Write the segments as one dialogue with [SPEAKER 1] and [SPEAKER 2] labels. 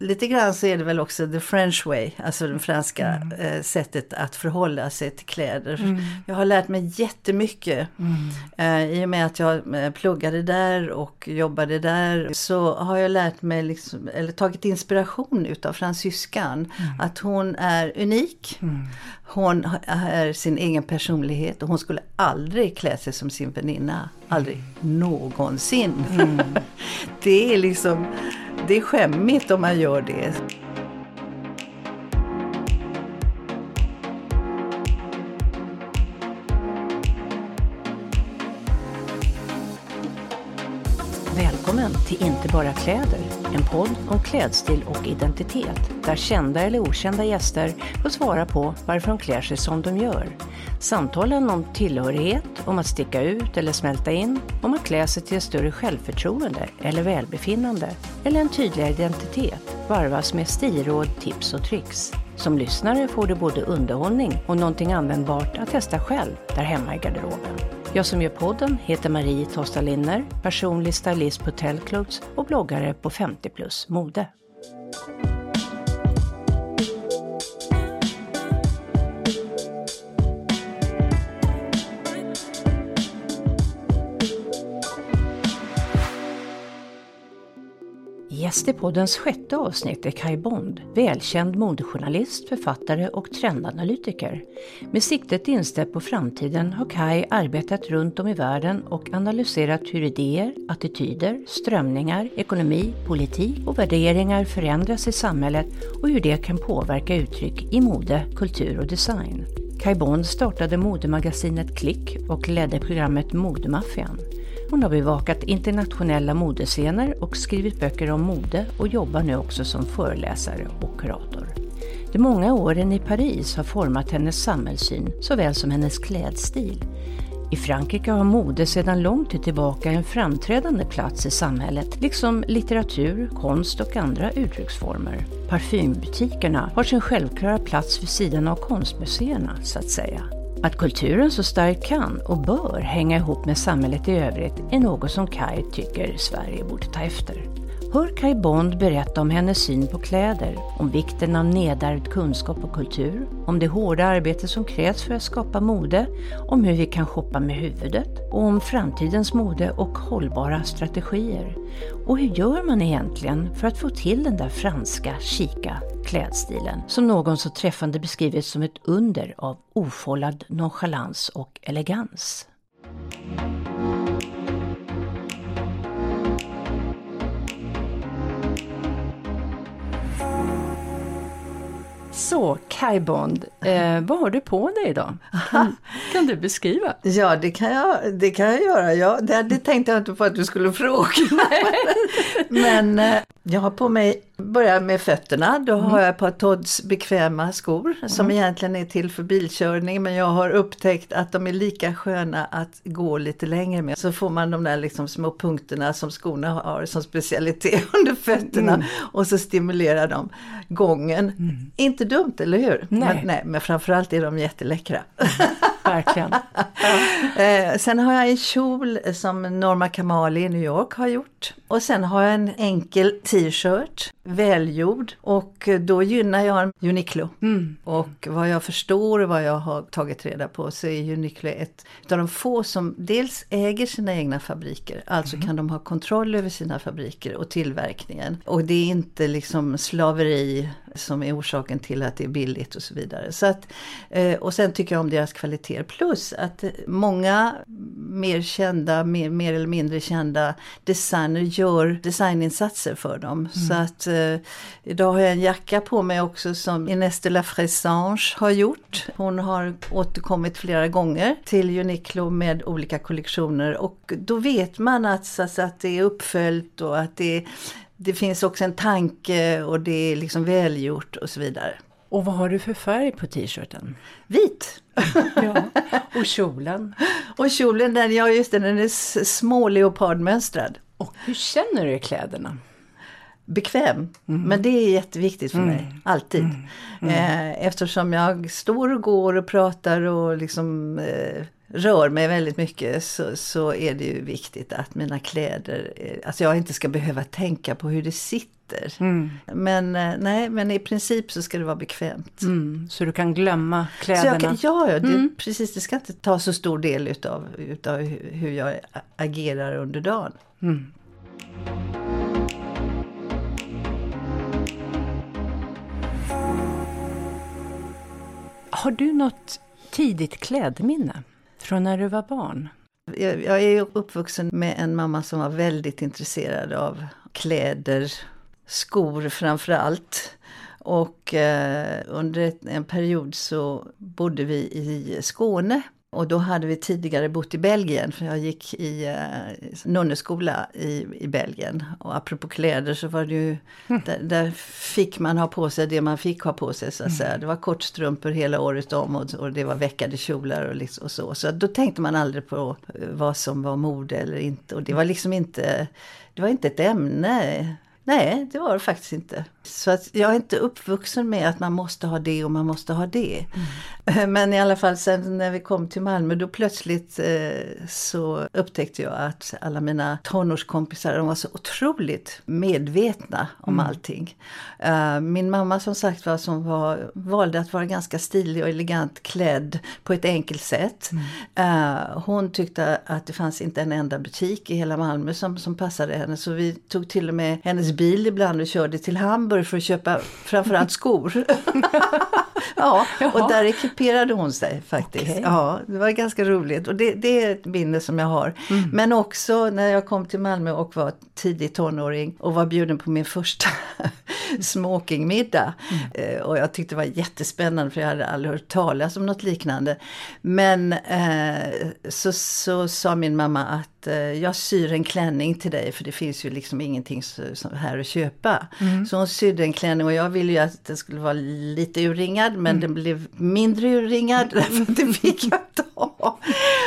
[SPEAKER 1] lite grann så är det väl också the French way, alltså det franska mm. eh, sättet att förhålla sig till kläder. Mm. Jag har lärt mig jättemycket mm. eh, i och med att jag eh, pluggade där och jobbade där. Så har jag lärt mig, liksom, eller tagit inspiration utav fransyskan. Mm. Att hon är unik. Mm. Hon är sin egen personlighet och hon skulle aldrig klä sig som sin väninna. Aldrig någonsin. Mm. det är liksom, det är skämmigt om man gör det.
[SPEAKER 2] Till Inte bara kläder, en podd om klädstil och identitet där kända eller okända gäster får svara på varför de klär sig som de gör. Samtalen om tillhörighet, om att sticka ut eller smälta in, om att klä sig till ett större självförtroende eller välbefinnande eller en tydligare identitet varvas med stilråd, tips och tricks. Som lyssnare får du både underhållning och någonting användbart att testa själv där hemma i garderoben. Jag som gör podden heter Marie Tosta Linner, personlig stylist på Tellclothes och bloggare på 50 plus mode. Gäst i poddens sjätte avsnitt är Kai Bond, välkänd modejournalist, författare och trendanalytiker. Med siktet inställt på framtiden har Kai arbetat runt om i världen och analyserat hur idéer, attityder, strömningar, ekonomi, politik och värderingar förändras i samhället och hur det kan påverka uttryck i mode, kultur och design. Kai Bond startade modemagasinet Klick och ledde programmet Modemaffian. Hon har bevakat internationella modescener och skrivit böcker om mode och jobbar nu också som föreläsare och kurator. De många åren i Paris har format hennes samhällssyn såväl som hennes klädstil. I Frankrike har mode sedan lång tid tillbaka en framträdande plats i samhället, liksom litteratur, konst och andra uttrycksformer. Parfymbutikerna har sin självklara plats vid sidan av konstmuseerna, så att säga. Att kulturen så starkt kan och bör hänga ihop med samhället i övrigt är något som Kai tycker Sverige borde ta efter. Hör Kai Bond berätta om hennes syn på kläder, om vikten av nedärvd kunskap och kultur, om det hårda arbete som krävs för att skapa mode, om hur vi kan shoppa med huvudet och om framtidens mode och hållbara strategier. Och hur gör man egentligen för att få till den där franska, chica klädstilen som någon så träffande beskrivit som ett under av ofållad nonchalans och elegans? Så, Kai Bond, eh, vad har du på dig idag? Kan, kan, du beskriva?
[SPEAKER 1] Ja, det kan jag, det kan jag göra. Ja, det, det tänkte jag inte på att du skulle fråga. Men eh, jag har på mig, börjar med fötterna, då mm. har jag ett par Todds bekväma skor som mm. egentligen är till för bilkörning men jag har upptäckt att de är lika sköna att gå lite längre med. Så får man de där liksom små punkterna som skorna har som specialitet under fötterna mm. och så stimulerar de gången. Mm. Inte dumt, eller hur?
[SPEAKER 2] Nej.
[SPEAKER 1] Men, nej, men framförallt är de jätteläckra.
[SPEAKER 2] Verkligen.
[SPEAKER 1] Ja. eh, sen har jag en kjol som Norma Kamali i New York har gjort. Och sen har jag en enkel t-shirt, välgjord. Och då gynnar jag Uniqlo. Mm. Och vad jag förstår och vad jag har tagit reda på så är Uniqlo ett av de få som dels äger sina egna fabriker. Alltså mm. kan de ha kontroll över sina fabriker och tillverkningen. Och det är inte liksom slaveri som är orsaken till att det är billigt och så vidare. Så att, eh, och sen tycker jag om deras kvaliteter. Plus att många mer kända, mer, mer eller mindre kända designer gör designinsatser för dem. Mm. Så att eh, idag har jag en jacka på mig också som Inés de la Fressange har gjort. Hon har återkommit flera gånger till Uniqlo med olika kollektioner och då vet man att, så att det är uppföljt och att det det finns också en tanke och det är liksom välgjort och så vidare.
[SPEAKER 2] Och vad har du för färg på t-shirten?
[SPEAKER 1] Vit!
[SPEAKER 2] ja. Och kjolen?
[SPEAKER 1] och kjolen, den, ja just det, den är små leopardmönstrad.
[SPEAKER 2] Och hur känner du i kläderna?
[SPEAKER 1] Bekväm, mm. men det är jätteviktigt för mm. mig, alltid. Mm. mm. Eh, eftersom jag står och går och pratar och liksom eh, rör mig väldigt mycket så, så är det ju viktigt att mina kläder, alltså jag inte ska behöva tänka på hur det sitter. Mm. Men, eh, nej, men i princip så ska det vara bekvämt.
[SPEAKER 2] Mm. Så du kan glömma kläderna?
[SPEAKER 1] Kan, ja, det, mm. precis. Det ska inte ta så stor del utav, utav hur jag agerar under dagen. Mm.
[SPEAKER 2] Har du något tidigt klädminne från när du var barn?
[SPEAKER 1] Jag är uppvuxen med en mamma som var väldigt intresserad av kläder, skor framför allt. Och eh, under en period så bodde vi i Skåne och då hade vi tidigare bott i Belgien, för jag gick i eh, nunneskola i, i Belgien. Och apropå kläder så var det ju, mm. där, där, fick man ha på sig det man fick ha på sig så att mm. säga. Det var kortstrumpor hela året om och, och det var veckade kjolar och, liksom, och så. Så då tänkte man aldrig på vad som var mode eller inte. Och det var liksom inte, det var inte ett ämne. Nej, det var det faktiskt inte. Så att jag är inte uppvuxen med att man måste ha det och man måste ha det. Mm. Men i alla fall sen när vi kom till Malmö då plötsligt eh, så upptäckte jag att alla mina tonårskompisar de var så otroligt medvetna om mm. allting. Uh, min mamma som sagt var som var, valde att vara ganska stilig och elegant klädd på ett enkelt sätt. Mm. Uh, hon tyckte att det fanns inte en enda butik i hela Malmö som, som passade henne så vi tog till och med hennes bil ibland och körde till Hamburg Hamburg för att köpa framförallt skor. ja, och där ekiperade hon sig faktiskt. Okay. Ja, det var ganska roligt och det, det, är ett minne som jag har. Mm. Men också när jag kom till Malmö och var tidig tonåring och var bjuden på min första smokingmiddag. Mm. Eh, och jag tyckte det var jättespännande för jag hade aldrig hört talas om något liknande. Men eh, så, så sa min mamma att eh, jag syr en klänning till dig för det finns ju liksom ingenting här att köpa. Mm. Så hon sydde en klänning och jag ville ju att den skulle vara lite urringad men mm. den blev mindre urringad därför att det fick jag ta. Eh,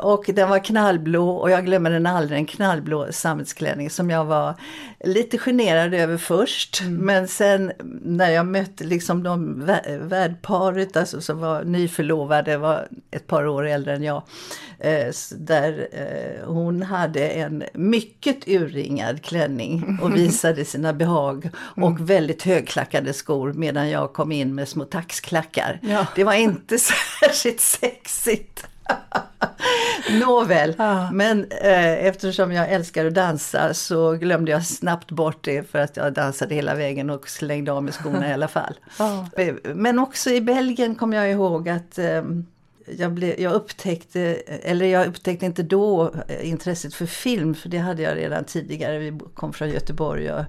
[SPEAKER 1] och den var knallblå och jag glömmer den aldrig, en knallblå sammetsklänning som jag var lite generad över först. Mm. Men sen när jag mötte liksom de värdparet alltså, som var nyförlovade, var ett par år äldre än jag. Eh, där eh, hon hade en mycket urringad klänning och visade sina behag och mm. väldigt högklackade skor medan jag kom in med små taxklackar. Ja. Det var inte särskilt sexigt. Nåväl, ja. men eh, eftersom jag älskar att dansa så glömde jag snabbt bort det för att jag dansade hela vägen och slängde av mig skorna i alla fall. Ja. Men också i Belgien kom jag ihåg att eh, jag, blev, jag upptäckte, eller jag upptäckte inte då intresset för film, för det hade jag redan tidigare. Vi kom från Göteborg och,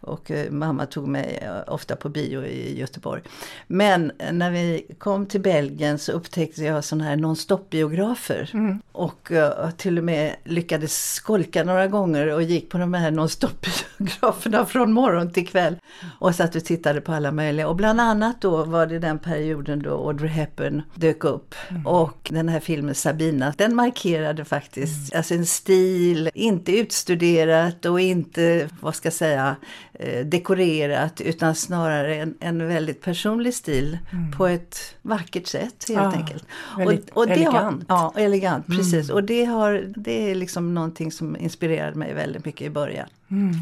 [SPEAKER 1] och eh, mamma tog mig eh, ofta på bio i Göteborg. Men när vi kom till Belgien så upptäckte jag sådana här non-stop-biografer. Mm. Och uh, till och med lyckades skolka några gånger och gick på de här non-stop-biograferna från morgon till kväll. Och satt och tittade på alla möjliga. Och bland annat då var det den perioden då Audrey Hepburn dök upp. Mm. Och den här filmen Sabina, den markerade faktiskt mm. alltså en stil, inte utstuderat och inte, vad ska jag säga, eh, dekorerat utan snarare en, en väldigt personlig stil mm. på ett vackert sätt helt ah, enkelt.
[SPEAKER 2] Och, och elegant.
[SPEAKER 1] Har, ja, elegant, mm. precis. Och det, har, det är liksom någonting som inspirerade mig väldigt mycket i början.
[SPEAKER 2] Mm.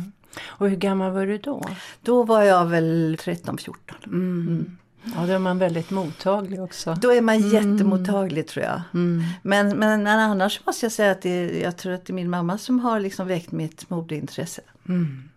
[SPEAKER 2] Och hur gammal var du då?
[SPEAKER 1] Då var jag väl 13-14.
[SPEAKER 2] Ja, då är man väldigt mottaglig också.
[SPEAKER 1] Då är man mm. jättemottaglig tror jag. Mm. Men, men annars måste jag säga att det, jag tror att det är min mamma som har liksom väckt mitt modeintresse. Mm.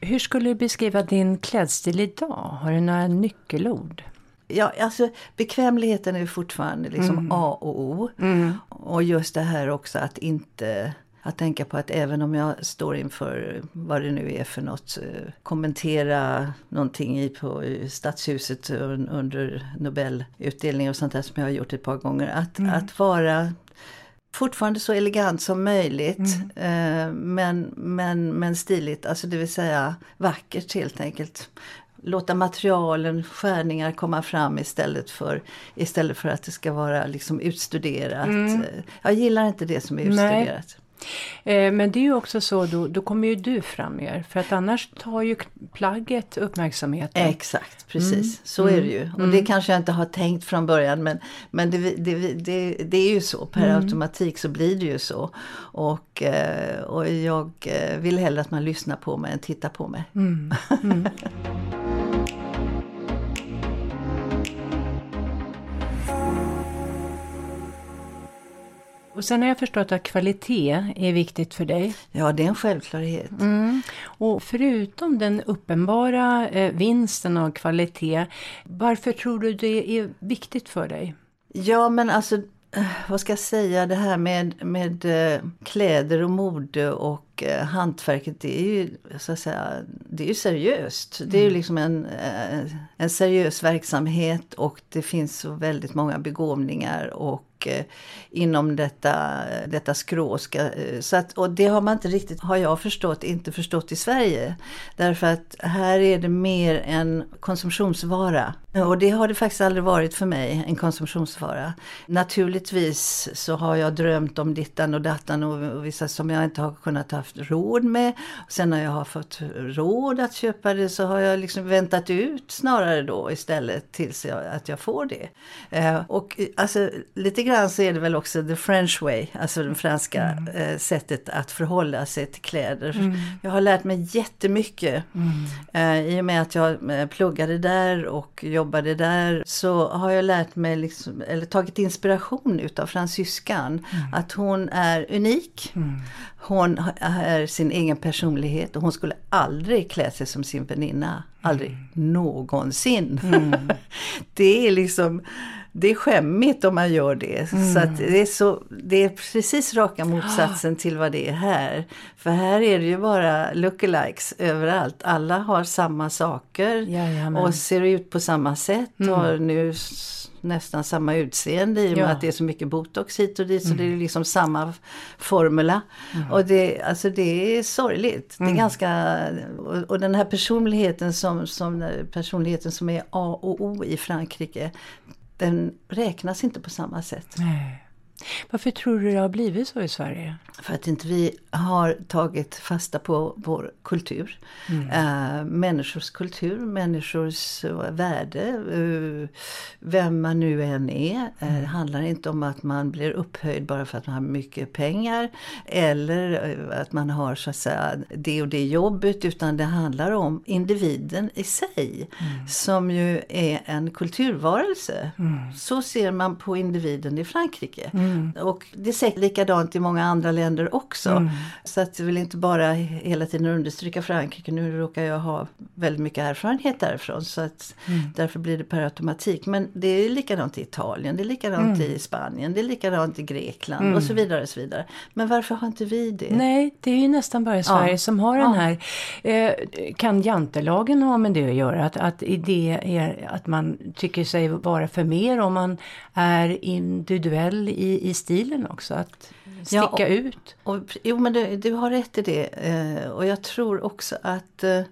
[SPEAKER 2] Hur skulle du beskriva din klädstil idag? Har du några nyckelord?
[SPEAKER 1] Ja, alltså bekvämligheten är fortfarande liksom mm. A och O. Mm. Och just det här också att inte att tänka på att även om jag står inför vad det nu är för något, eh, kommentera någonting i på Stadshuset under Nobelutdelning och sånt där som jag har gjort ett par gånger. Att, mm. att vara fortfarande så elegant som möjligt mm. eh, men, men, men stiligt, alltså det vill säga vackert helt enkelt. Låta materialen, skärningar komma fram istället för, istället för att det ska vara liksom utstuderat. Mm. Jag gillar inte det som är utstuderat. Nej.
[SPEAKER 2] Eh, men det är ju också så, då, då kommer ju du fram mer. För att annars tar ju plagget uppmärksamheten.
[SPEAKER 1] Exakt, precis. Mm. Så är det ju. Och mm. det kanske jag inte har tänkt från början men, men det, det, det, det är ju så. Per mm. automatik så blir det ju så. Och, eh, och jag eh, vill hellre att man lyssnar på mig än tittar på mig.
[SPEAKER 2] Och sen har jag förstått att kvalitet är viktigt för dig.
[SPEAKER 1] Ja, det är en självklarhet. Mm.
[SPEAKER 2] Och förutom den uppenbara eh, vinsten av kvalitet, varför tror du det är viktigt för dig?
[SPEAKER 1] Ja, men alltså eh, vad ska jag säga, det här med, med eh, kläder och mode och hantverket, det är ju, så att säga, det är ju seriöst. Det är ju mm. liksom en, en seriös verksamhet och det finns så väldigt många begåvningar och Eh, inom detta, detta skrå. Eh, så att, och det har man inte riktigt, har jag förstått, inte förstått i Sverige. Därför att här är det mer en konsumtionsvara. Och det har det faktiskt aldrig varit för mig, en konsumtionsvara. Naturligtvis så har jag drömt om dittan och dattan och vissa som jag inte har kunnat haft råd med. Sen när jag har fått råd att köpa det så har jag liksom väntat ut snarare då istället tills jag, att jag får det. Eh, och alltså lite grann så är det väl också the French way, alltså det franska mm. eh, sättet att förhålla sig till kläder. Mm. Jag har lärt mig jättemycket. Mm. Eh, I och med att jag eh, pluggade där och jobbade där så har jag lärt mig, liksom, eller tagit inspiration utav fransyskan. Mm. Att hon är unik. Mm. Hon är sin egen personlighet och hon skulle aldrig klä sig som sin väninna. Aldrig mm. någonsin. Det är liksom det är skämmigt om man gör det. Mm. Så det, är så, det är precis raka motsatsen till vad det är här. För här är det ju bara lookalikes överallt. Alla har samma saker Jajamän. och ser ut på samma sätt. Mm. Har nu nästan samma utseende i och med ja. att det är så mycket botox hit och dit. Så det är mm. liksom samma formula. Mm. Och det, alltså det är sorgligt. Det är mm. ganska, och, och, den här personligheten som, som, personligheten som är A och O i Frankrike den räknas inte på samma sätt.
[SPEAKER 2] Nej. Varför tror du det har blivit så i Sverige?
[SPEAKER 1] För att inte vi har tagit fasta på vår kultur. Mm. Äh, människors kultur, människors uh, värde. Uh, vem man nu än är. Mm. Det handlar inte om att man blir upphöjd bara för att man har mycket pengar. Eller att man har så att säga det och det jobbet. Utan det handlar om individen i sig. Mm. Som ju är en kulturvarelse. Mm. Så ser man på individen i Frankrike. Mm. Och det är säkert likadant i många andra länder också. Mm. Så att jag vill inte bara hela tiden understryka Frankrike. Nu råkar jag ha väldigt mycket erfarenhet därifrån. Så att mm. därför blir det per automatik. Men det är likadant i Italien, det är likadant mm. i Spanien, det är likadant i Grekland mm. och så vidare. och så vidare. Men varför har inte vi det?
[SPEAKER 2] Nej, det är ju nästan bara Sverige ja. som har ja. den här. Eh, kan jantelagen ha med det att göra? Att, att det är att man tycker sig vara för mer om man är individuell i, i stilen också? Att sticka ja, och, ut?
[SPEAKER 1] Och, jo men du, du, har rätt i det. Eh, och jag tror också att eh,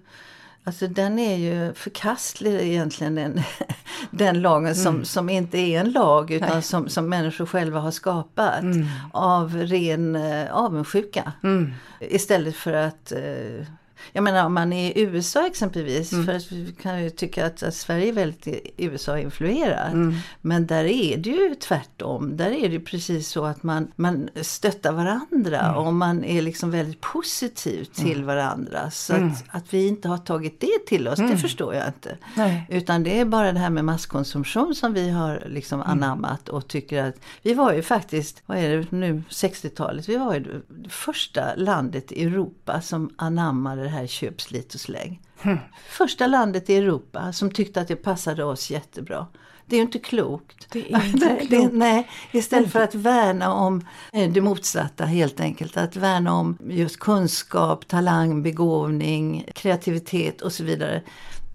[SPEAKER 1] Alltså den är ju förkastlig egentligen den, den lagen som, mm. som inte är en lag utan som, som människor själva har skapat mm. av ren eh, avundsjuka. Mm. Istället för att eh, jag menar om man är i USA exempelvis, mm. för vi kan ju tycka att, att Sverige är väldigt USA-influerat. Mm. Men där är det ju tvärtom. Där är det precis så att man, man stöttar varandra mm. och man är liksom väldigt positiv till mm. varandra. Så att, mm. att vi inte har tagit det till oss, det mm. förstår jag inte. Nej. Utan det är bara det här med masskonsumtion som vi har liksom anammat och tycker att vi var ju faktiskt, vad är det nu, 60-talet, vi var ju det första landet i Europa som anammade här köp, slit och släng. Mm. Första landet i Europa som tyckte att det passade oss jättebra. Det är ju inte klokt.
[SPEAKER 2] Det är inte klokt.
[SPEAKER 1] nej, istället för att värna om eh, det motsatta helt enkelt. Att värna om just kunskap, talang, begåvning, kreativitet och så vidare.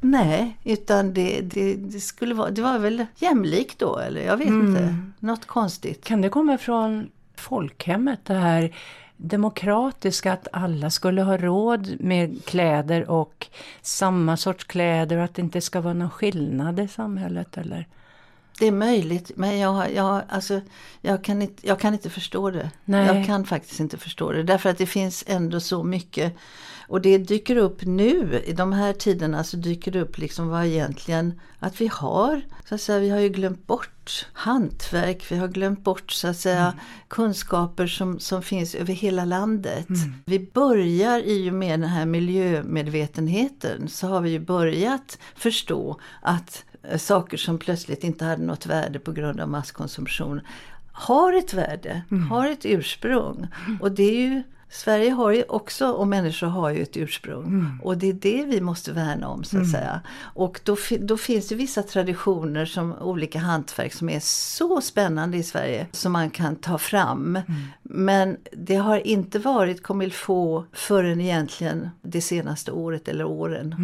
[SPEAKER 1] Nej, utan det, det, det, skulle vara, det var väl jämlikt då eller jag vet mm. inte. Något konstigt.
[SPEAKER 2] Kan det komma från folkhemmet det här demokratiska, att alla skulle ha råd med kläder och samma sorts kläder och att det inte ska vara någon skillnad i samhället eller?
[SPEAKER 1] Det är möjligt, men jag, jag, alltså, jag, kan, inte, jag kan inte förstå det.
[SPEAKER 2] Nej.
[SPEAKER 1] Jag kan faktiskt inte förstå det. Därför att det finns ändå så mycket. Och det dyker upp nu, i de här tiderna, så dyker det upp liksom vad egentligen att vi har, så att säga, vi har ju glömt bort hantverk, vi har glömt bort så att säga kunskaper som, som finns över hela landet. Vi börjar i och med den här miljömedvetenheten så har vi ju börjat förstå att saker som plötsligt inte hade något värde på grund av masskonsumtion har ett värde, har ett ursprung. Och det är ju Sverige har ju också, och människor har ju ett ursprung. Och det är det vi måste värna om så att säga. Och då, då finns det vissa traditioner som olika hantverk som är så spännande i Sverige som man kan ta fram. Men det har inte varit comme il faut förrän egentligen det senaste året eller åren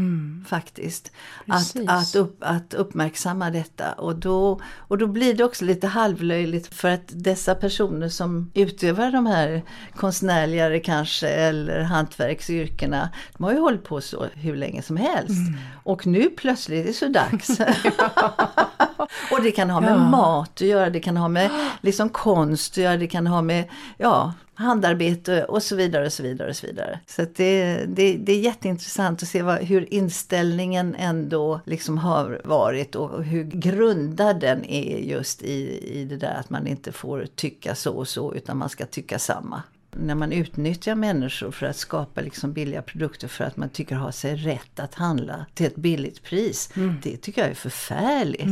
[SPEAKER 1] faktiskt. Att,
[SPEAKER 2] Precis.
[SPEAKER 1] att, upp, att uppmärksamma detta. Och då, och då blir det också lite halvlöjligt för att dessa personer som utövar de här konstnärligare kanske eller hantverksyrkena, de har ju hållit på så hur länge som helst. Och nu plötsligt är det så dags. och det kan ha med
[SPEAKER 2] Ja.
[SPEAKER 1] mat att göra, det kan ha med liksom konst att göra, det kan ha med ja, handarbete och så vidare och så vidare. och Så vidare. Så det, det, det är jätteintressant att se vad, hur inställningen ändå liksom har varit och hur grundad den är just i, i det där att man inte får tycka så och så utan man ska tycka samma. När man utnyttjar människor för att skapa liksom billiga produkter för att man tycker ha sig rätt att handla till ett billigt pris. Det tycker jag är förfärligt.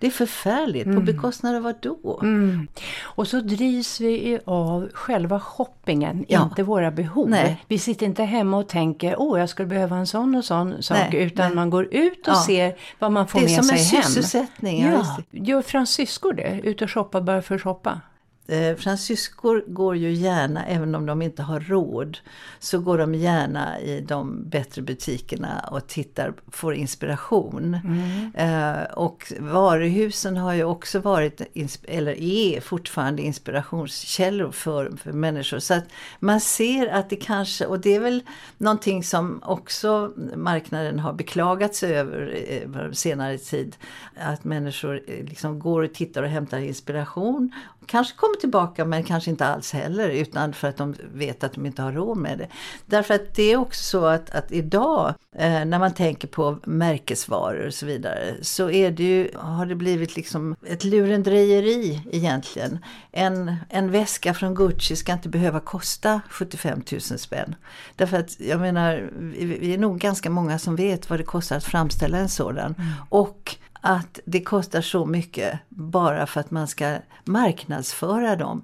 [SPEAKER 1] Det är förfärligt. På bekostnad av vad då?
[SPEAKER 2] Mm. Och så drivs vi av själva shoppingen,
[SPEAKER 1] Ja.
[SPEAKER 2] inte våra behov.
[SPEAKER 1] Nej.
[SPEAKER 2] Vi sitter inte hemma och tänker, åh jag skulle behöva en sån och sån sak,
[SPEAKER 1] Nej,
[SPEAKER 2] utan
[SPEAKER 1] nej.
[SPEAKER 2] man går ut och
[SPEAKER 1] Ja.
[SPEAKER 2] ser vad man får
[SPEAKER 1] Det är
[SPEAKER 2] med
[SPEAKER 1] som
[SPEAKER 2] sig
[SPEAKER 1] en
[SPEAKER 2] hem.
[SPEAKER 1] sysselsättning. Ja,
[SPEAKER 2] gör fransyskor det? Ut och shoppa bara för att shoppa?
[SPEAKER 1] Eh, fransyskor går ju gärna, även om de inte har råd, så går de gärna i de bättre butikerna och tittar, får inspiration. Eh, och varuhusen har ju också varit, eller är fortfarande inspirationskällor för, för människor. Så att man ser att det kanske, och det är väl någonting som också marknaden har beklagat sig över eh, senare tid, att människor eh, liksom går och tittar och hämtar inspiration. Kanske kommer tillbaka men kanske inte alls heller utan för att de vet att de inte har råd med det. Därför att det är också så att, att idag eh, när man tänker på märkesvaror och så vidare så är det ju, har det blivit liksom ett lurendrejeri egentligen. En, en väska från Gucci ska inte behöva kosta 75 000 spänn. Därför att jag menar, vi, vi är nog ganska många som vet vad det kostar att framställa en sådan. Och att det kostar så mycket bara för att man ska marknadsföra dem.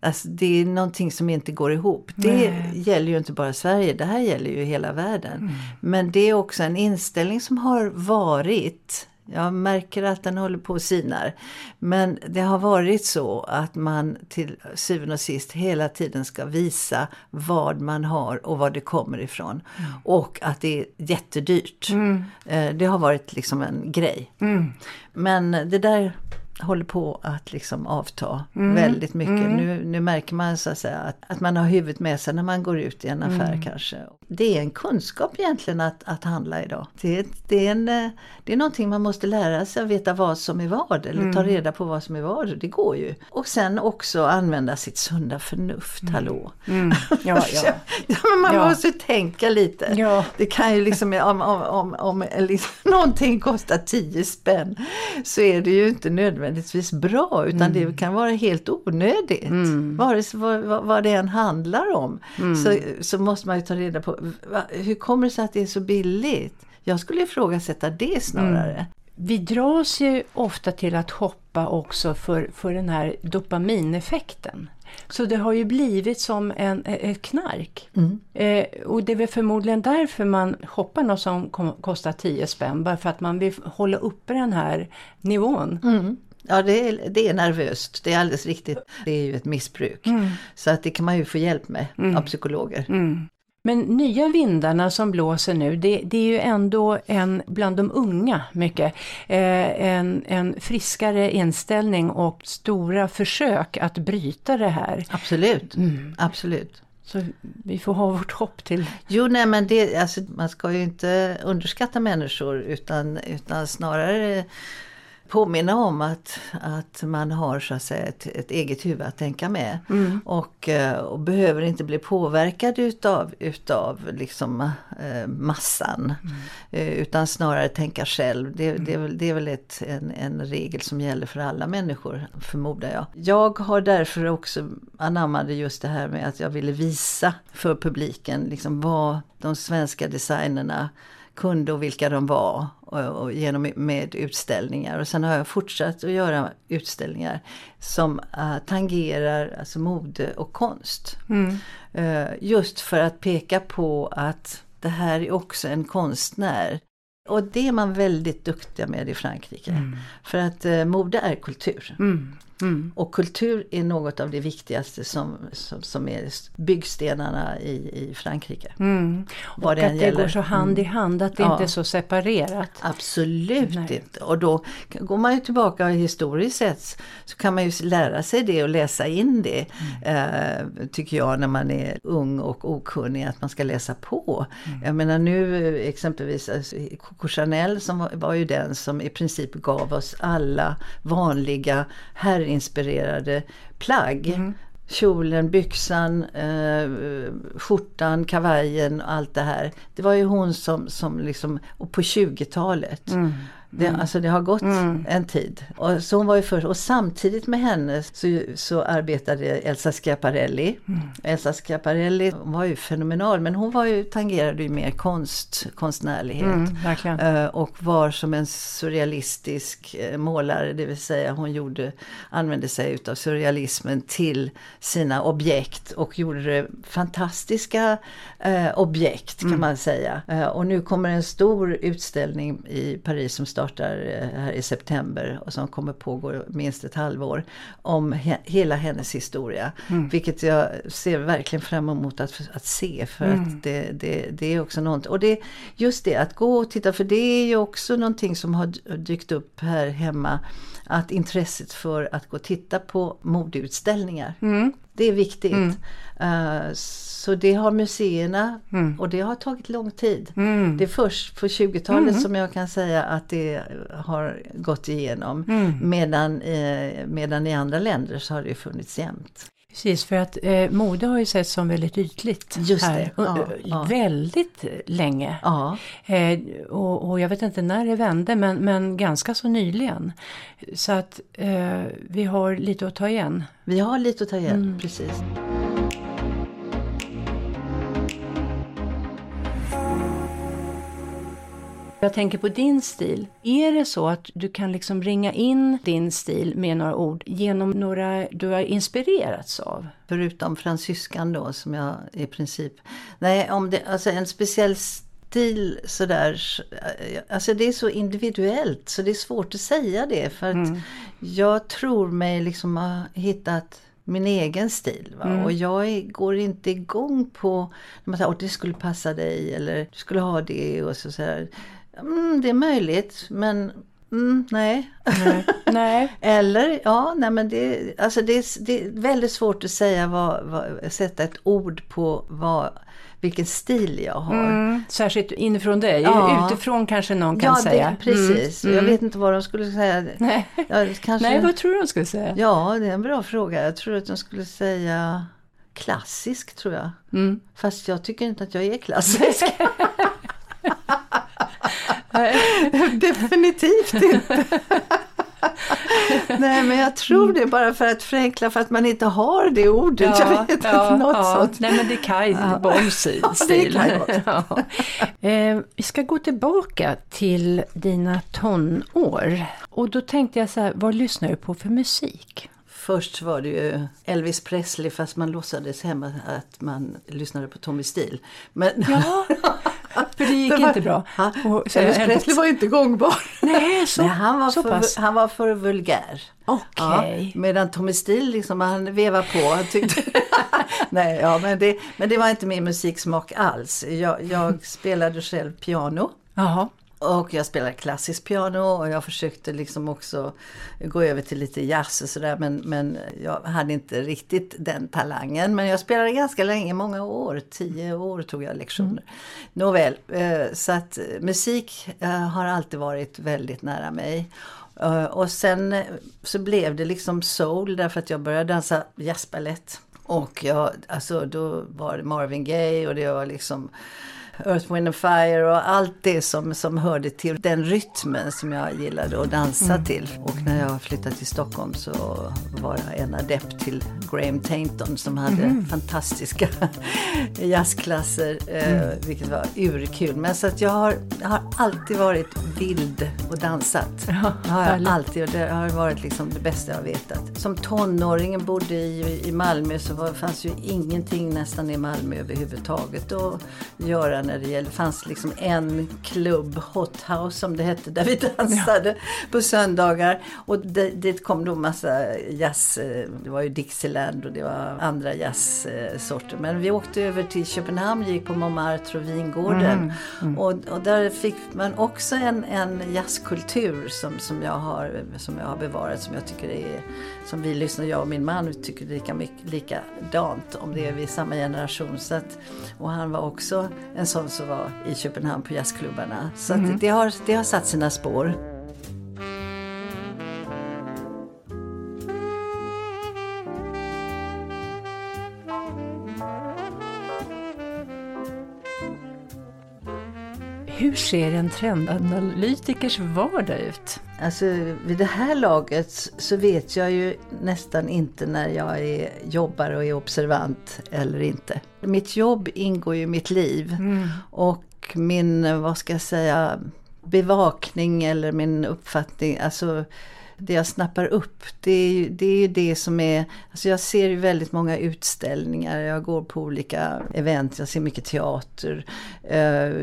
[SPEAKER 1] Alltså det är någonting som inte går ihop. Det gäller ju inte bara Sverige, det här gäller ju hela världen. Men det är också en inställning som har varit jag märker att den håller på att sinar. Men det har varit så att man till syvende och sist hela tiden ska visa vad man har och var det kommer ifrån. Och att det är jättedyrt. Eh, Det har varit liksom en grej. Men det där håller på att liksom avta väldigt mycket. Nu, nu märker man så att, säga, att, att man har huvudet med sig när man går ut i en affär kanske. Det är en kunskap egentligen att, att handla idag. Det, är- det, är en, eh, det är någonting man måste lära sig att veta vad som är vad eller ta reda på vad som är vad. Det går ju. Och sen också använda sitt sunda förnuft, hallå.
[SPEAKER 2] Ja, ja.
[SPEAKER 1] ja, men man
[SPEAKER 2] Ja.
[SPEAKER 1] måste tänka lite.
[SPEAKER 2] Ja.
[SPEAKER 1] Det kan ju liksom, om, om, om, om liksom, någonting kostar 10 spänn så är det ju inte nödvändigtvis bra utan
[SPEAKER 2] Mm.
[SPEAKER 1] det kan vara helt onödigt. Vare sig vad, vad, vad det än handlar om
[SPEAKER 2] Mm.
[SPEAKER 1] så, så måste man ju ta reda på hur kommer det sig att det är så billigt? Jag skulle ifrågasätta det snarare.
[SPEAKER 2] Vi dras ju ofta till att shoppa också för, för den här dopamineffekten. Så det har ju blivit som en, ett knark. Eh, och det är väl förmodligen därför man shoppar något som kostar 10 spänn. Bara för att man vill hålla uppe den här nivån.
[SPEAKER 1] Mm. Ja, det är, det är nervöst. Det är alldeles riktigt. Det är ju ett missbruk. Så att det kan man ju få hjälp med av psykologer.
[SPEAKER 2] Men nya vindarna som blåser nu, det, det är ju ändå en, bland de unga mycket, eh, en, en friskare inställning och stora försök att bryta det här.
[SPEAKER 1] Absolut. Absolut.
[SPEAKER 2] Så vi får ha vårt hopp till...
[SPEAKER 1] Jo, nej men det, alltså, man ska ju inte underskatta människor utan, utan snarare påminna om att, att man har så att säga ett, ett eget huvud att tänka med.
[SPEAKER 2] Mm.
[SPEAKER 1] Och, eh, och behöver inte bli påverkad utav, utav liksom, eh, massan. Eh, utan snarare tänka själv. Det, det, är väl, det är väl ett, en, en regel som gäller för alla människor förmodar jag. Jag har därför också anammade just det här med att jag ville visa för publiken liksom vad de svenska designerna kunde och vilka de var och, genom med utställningar. Och sen har jag fortsatt att göra utställningar som uh, tangerar alltså mode och konst.
[SPEAKER 2] Mm.
[SPEAKER 1] Uh, just för att peka på att det här är också en konstnär. Och det är man väldigt duktiga med i Frankrike.
[SPEAKER 2] Mm.
[SPEAKER 1] För att uh, mode är kultur.
[SPEAKER 2] Mm. Mm.
[SPEAKER 1] Och kultur är något av det viktigaste som, som, som är byggstenarna i, i Frankrike.
[SPEAKER 2] Mm. Och att
[SPEAKER 1] det gäller.
[SPEAKER 2] går så hand i hand, att det
[SPEAKER 1] Ja.
[SPEAKER 2] inte är så separerat.
[SPEAKER 1] Absolut
[SPEAKER 2] Nej.
[SPEAKER 1] inte. Och då går man ju tillbaka historiskt sett så kan man ju lära sig det och läsa in det. Eh, tycker jag när man är ung och okunnig att man ska läsa på. Jag menar nu eh, exempelvis alltså, Coco Chanel som var, var ju den som i princip gav oss alla vanliga herrinspirerade plagg. Kjolen, byxan, eh, skjortan, kavajen och allt det här. Det var ju hon som, som liksom, och på 20-talet. Det, Alltså det har gått en tid. Och, så hon var ju först, och samtidigt med henne så, så arbetade Elsa Schiaparelli. Elsa Schiaparelli var ju fenomenal men hon var ju, tangerade ju mer konst, konstnärlighet.
[SPEAKER 2] Mm.
[SPEAKER 1] Eh, och var som en surrealistisk eh, målare, det vill säga hon gjorde, använde sig utav surrealismen till sina objekt och gjorde fantastiska eh, objekt kan man säga. Eh, och nu kommer en stor utställning i Paris som startar eh, här i september och som kommer pågå minst ett halvår om he- hela hennes historia. Vilket jag ser verkligen fram emot att, att se för att det, det, det är också något. Och det, just det att gå och titta för det är ju också någonting som har dykt upp här hemma. Att intresset för att gå och titta på modeutställningar. Det är viktigt. Eh, så det har museerna och det har tagit lång tid. Det är först på 20-talet som jag kan säga att det har gått igenom. Medan, eh, medan i andra länder så har det funnits jämt.
[SPEAKER 2] Precis, för att eh, mode har ju sett som väldigt ytligt
[SPEAKER 1] Just
[SPEAKER 2] här
[SPEAKER 1] det, ja,
[SPEAKER 2] eh,
[SPEAKER 1] ja.
[SPEAKER 2] väldigt länge.
[SPEAKER 1] Ja,
[SPEAKER 2] Eh, och, och jag vet inte när det vände, men, men ganska så nyligen. Så att eh, vi har lite att ta igen.
[SPEAKER 1] vi har lite att ta igen, precis.
[SPEAKER 2] Jag tänker på din stil. Är det så att du kan liksom ringa in din stil med några ord genom några du har inspirerats av?
[SPEAKER 1] Förutom fransyskan då som jag i princip... Nej, om det, alltså en speciell stil sådär. Alltså det är så individuellt så det är svårt att säga det. För att jag tror mig liksom ha hittat min egen stil. Va? Och jag går inte igång på när man säger att det skulle passa dig eller du skulle ha det och så, så. Mm, det är möjligt men mm, nej.
[SPEAKER 2] Nej.
[SPEAKER 1] Eller ja, nej men det, alltså det, är, det är väldigt svårt att säga vad, vad, sätta ett ord på vad, vilken stil jag har.
[SPEAKER 2] Mm, särskilt inifrån dig.
[SPEAKER 1] Ja.
[SPEAKER 2] Utifrån kanske någon kan
[SPEAKER 1] ja,
[SPEAKER 2] säga.
[SPEAKER 1] det, precis.
[SPEAKER 2] Mm,
[SPEAKER 1] Jag
[SPEAKER 2] mm.
[SPEAKER 1] vet inte vad de skulle säga.
[SPEAKER 2] Nej.
[SPEAKER 1] Ja, kanske,
[SPEAKER 2] Nej, vad tror du de skulle säga?
[SPEAKER 1] Ja, det är en bra fråga. Jag tror att de skulle säga klassisk tror jag.
[SPEAKER 2] Mm.
[SPEAKER 1] Fast jag tycker inte att jag är klassisk. Definitivt inte. Nej men jag tror det bara för att förenkla för att man inte har det ordet. jag vet inte, något sånt.
[SPEAKER 2] Nej men det är Kaj stil.
[SPEAKER 1] är Kaj Boms.
[SPEAKER 2] ja. eh, vi ska gå tillbaka till dina tonår. Och då tänkte jag så här, vad lyssnar du på för musik?
[SPEAKER 1] Först var det ju Elvis Presley fast man låtsades hemma att man lyssnade på Tommy Steele. Men
[SPEAKER 2] Ja, för det gick
[SPEAKER 1] Det var-
[SPEAKER 2] inte bra.
[SPEAKER 1] Ha?
[SPEAKER 2] Och säga
[SPEAKER 1] Elvis. Presley var inte gångbar.
[SPEAKER 2] Nej, så,
[SPEAKER 1] Nej, han, var
[SPEAKER 2] så pass.
[SPEAKER 1] för, han var för vulgär.
[SPEAKER 2] Okej.
[SPEAKER 1] Ja, medan Tommy Steele liksom, han vevar på. Han tyckte... Nej, ja, men, det, men det var inte min musiksmak alls. Jag, jag spelade själv piano.
[SPEAKER 2] Jaha.
[SPEAKER 1] Och jag spelade klassiskt piano och jag försökte liksom också gå över till lite jazz och sådär men, men jag hade inte riktigt den talangen. Men jag spelade ganska länge, många år, tio år tog jag lektioner. Mm. Nåväl, eh, så att musik eh, har alltid varit väldigt nära mig. Eh, och sen så blev det liksom soul därför att jag började dansa jazzbalett. Och jag, alltså då var det Marvin Gaye och det var liksom Earth, Wind and Fire och allt det som, som hörde till den rytmen som jag gillade att dansa mm. till. Och när jag flyttade till Stockholm så var jag en adept till Graham Tainton som hade mm. fantastiska jazzklasser, eh, mm. vilket var urkul. Men så att jag har, jag har alltid varit vild och dansat. Ja, har jag alltid och det har varit liksom det bästa jag vetat. Som tonåring bodde i, i Malmö så var, fanns ju ingenting nästan i Malmö överhuvudtaget att göra när det gällde, det fanns liksom en klubb, Hot House som det hette, där vi dansade ja. på söndagar. Och dit kom då massa jazz, eh, det var ju Dixieland och det var andra jazzsorter. Men vi åkte över till Köpenhamn, gick på Montmartre och Vingården. Mm. Mm. Och, och, där fick man också en, en jazzkultur som, som, jag har, som jag har bevarat, som jag tycker är, som vi lyssnar, jag och min man tycker lika mycket, likadant om det är vi samma generation. Så att, och han var också en som var i Köpenhamn på jazzklubbarna. Så mm. det, har, det har satt sina spår.
[SPEAKER 2] Hur ser en trendanalytikers vardag ut?
[SPEAKER 1] Alltså vid det här laget så vet jag ju nästan inte när jag är, jobbar och är observant eller inte. Mitt jobb ingår ju i mitt liv mm. och min, vad ska jag säga, bevakning eller min uppfattning, alltså det jag snappar upp, det är ju det, är det som är... Alltså jag ser ju väldigt många utställningar, jag går på olika event, jag ser mycket teater, eh,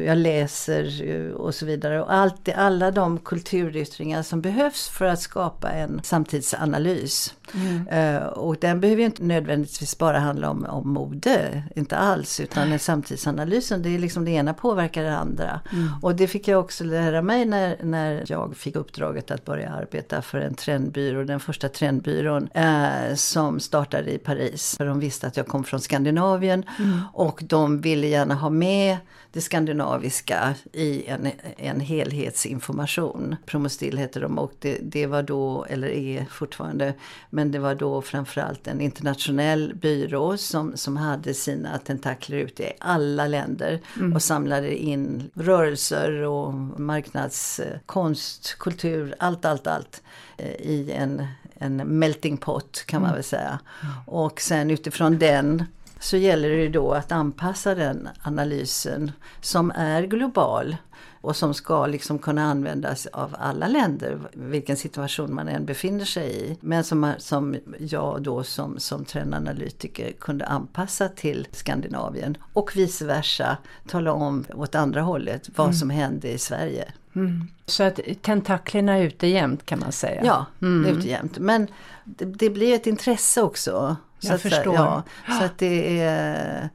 [SPEAKER 1] jag läser eh, och så vidare. Och allt, alla de kulturyttringar som behövs för att skapa en samtidsanalys. Mm. Uh, och den behöver ju inte nödvändigtvis bara handla om, om mode, inte alls. Utan samtidsanalysen, det är liksom det ena påverkar det andra. Mm. Och det fick jag också lära mig när, när jag fick uppdraget att börja arbeta för en trendbyrå. Den första trendbyrån uh, som startade i Paris. För de visste att jag kom från Skandinavien mm. och de ville gärna ha med det skandinaviska i en, en helhetsinformation. Promostill heter de och det, det var då, eller är fortfarande, men det var då framförallt en internationell byrå som, som hade sina tentakler ute i alla länder mm. och samlade in rörelser och marknadskonst, kultur, allt, allt, allt eh, i en, en melting pot kan man mm. väl säga. Mm. Och sen utifrån den så gäller det då att anpassa den analysen som är global och som ska liksom kunna användas av alla länder, vilken situation man än befinner sig i. Men som, som jag då som, som trendanalytiker kunde anpassa till Skandinavien och vice versa tala om åt andra hållet vad mm. som hände i Sverige.
[SPEAKER 2] Mm. Så att tentaklerna är ute jämt kan man säga?
[SPEAKER 1] Ja, mm. ute jämt. Men det, det blir ett intresse också.
[SPEAKER 2] Så jag förstår.
[SPEAKER 1] ja, så att det är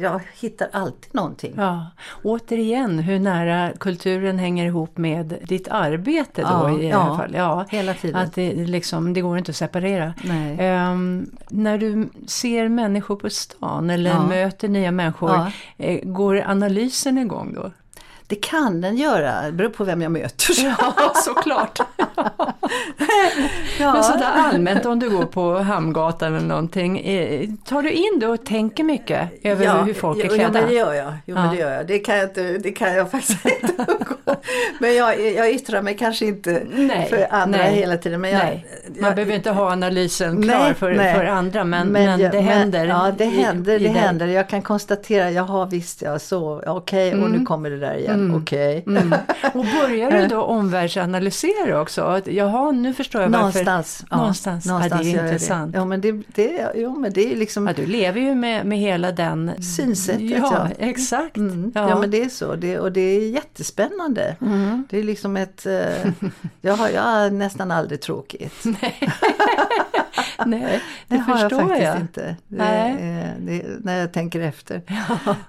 [SPEAKER 1] jag hittar alltid någonting.
[SPEAKER 2] Ja. Återigen hur nära kulturen hänger ihop med ditt arbete då ja, i alla fall. Ja,
[SPEAKER 1] hela tiden.
[SPEAKER 2] Att det, liksom, det går inte att separera. Um, när du ser människor på stan eller möter nya människor. Eh, går analysen igång då?
[SPEAKER 1] Det kan den göra, det beror på vem jag möter.
[SPEAKER 2] Ja, såklart. ja. Men sådär allmänt om du går på Hamngatan eller någonting, eh, tar du in då och tänker mycket över ja, hur folk är klädda?
[SPEAKER 1] Ja, det gör jag. Jo, ja. det gör jag. Det kan jag, inte, det kan jag faktiskt inte Men jag, jag yttrar mig kanske inte nej, för andra nej, hela tiden. Men jag,
[SPEAKER 2] nej. Man jag, behöver inte ha analysen klar nej, för, för andra, men, men, men det händer.
[SPEAKER 1] Men, ja, det händer. I, det i händer. Jag kan konstatera, jaha visst, ja, så, okej, okay, mm. och nu mm. kommer det där igen. Mm. Okej. Okay. Mm.
[SPEAKER 2] Och börjar du då omvärldsanalysera också? Jaha, nu förstår jag
[SPEAKER 1] varför. Någonstans.
[SPEAKER 2] Ja, någonstans. någonstans ja, det är intressant.
[SPEAKER 1] Det. Ja, men det, det, jo, men det är liksom...
[SPEAKER 2] Ja, du lever ju med, med hela den...
[SPEAKER 1] Synsättet,
[SPEAKER 2] ja. ja. Exakt.
[SPEAKER 1] Mm. Ja. ja. men det är så. Det, och det är jättespännande. Mm. Det är liksom ett... Eh, jag, har, jag har nästan aldrig tråkigt.
[SPEAKER 2] Nej, det,
[SPEAKER 1] det har jag faktiskt
[SPEAKER 2] jag.
[SPEAKER 1] inte. Det,
[SPEAKER 2] Nej.
[SPEAKER 1] är- det, när jag tänker efter.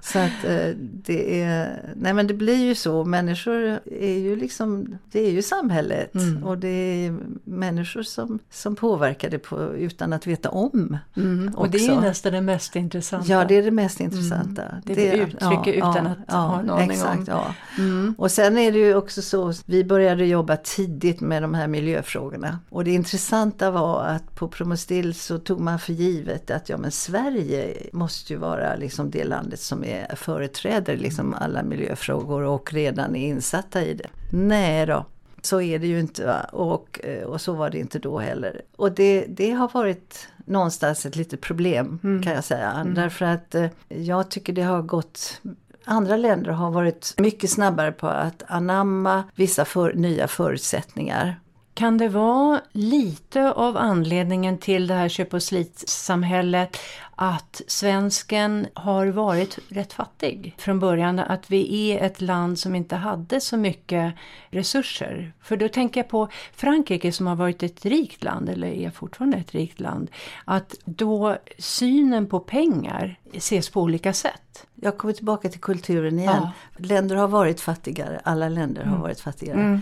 [SPEAKER 1] Så att eh, det är, nej men det blir ju så, människor är ju liksom, det är ju samhället
[SPEAKER 2] Mm.
[SPEAKER 1] och det är människor som, som påverkar det på, utan att veta om.
[SPEAKER 2] Mm, och det är ju nästan det mest intressanta.
[SPEAKER 1] Ja, det är det mest intressanta.
[SPEAKER 2] Mm. Det är uttrycket utan att ha en aning
[SPEAKER 1] exakt,
[SPEAKER 2] om.
[SPEAKER 1] Ja.
[SPEAKER 2] Mm.
[SPEAKER 1] Och sen är det ju också så, vi började jobba tidigt med de här miljöfrågorna. Och det intressanta var att på Promostill så tog man för givet att ja men Sverige måste ju vara liksom det landet som är företräder liksom alla miljöfrågor och redan är insatta i det. Nej då. Så är det ju inte va? Och, eh, och så var det inte då heller. Och det, det har varit någonstans ett litet problem kan jag säga. Därför att eh, jag tycker det har gått Andra länder har varit mycket snabbare på att anamma vissa för, nya förutsättningar.
[SPEAKER 2] Kan det vara lite av anledningen till det här köp och slitsamhället att svensken har varit rätt fattig från början? Att vi är ett land som inte hade så mycket resurser. För då tänker jag på Frankrike som har varit ett rikt land, eller är fortfarande ett rikt land. Att då synen på pengar ses på olika sätt.
[SPEAKER 1] Jag kommer tillbaka till kulturen igen. Länder har varit fattigare, alla länder har varit fattigare.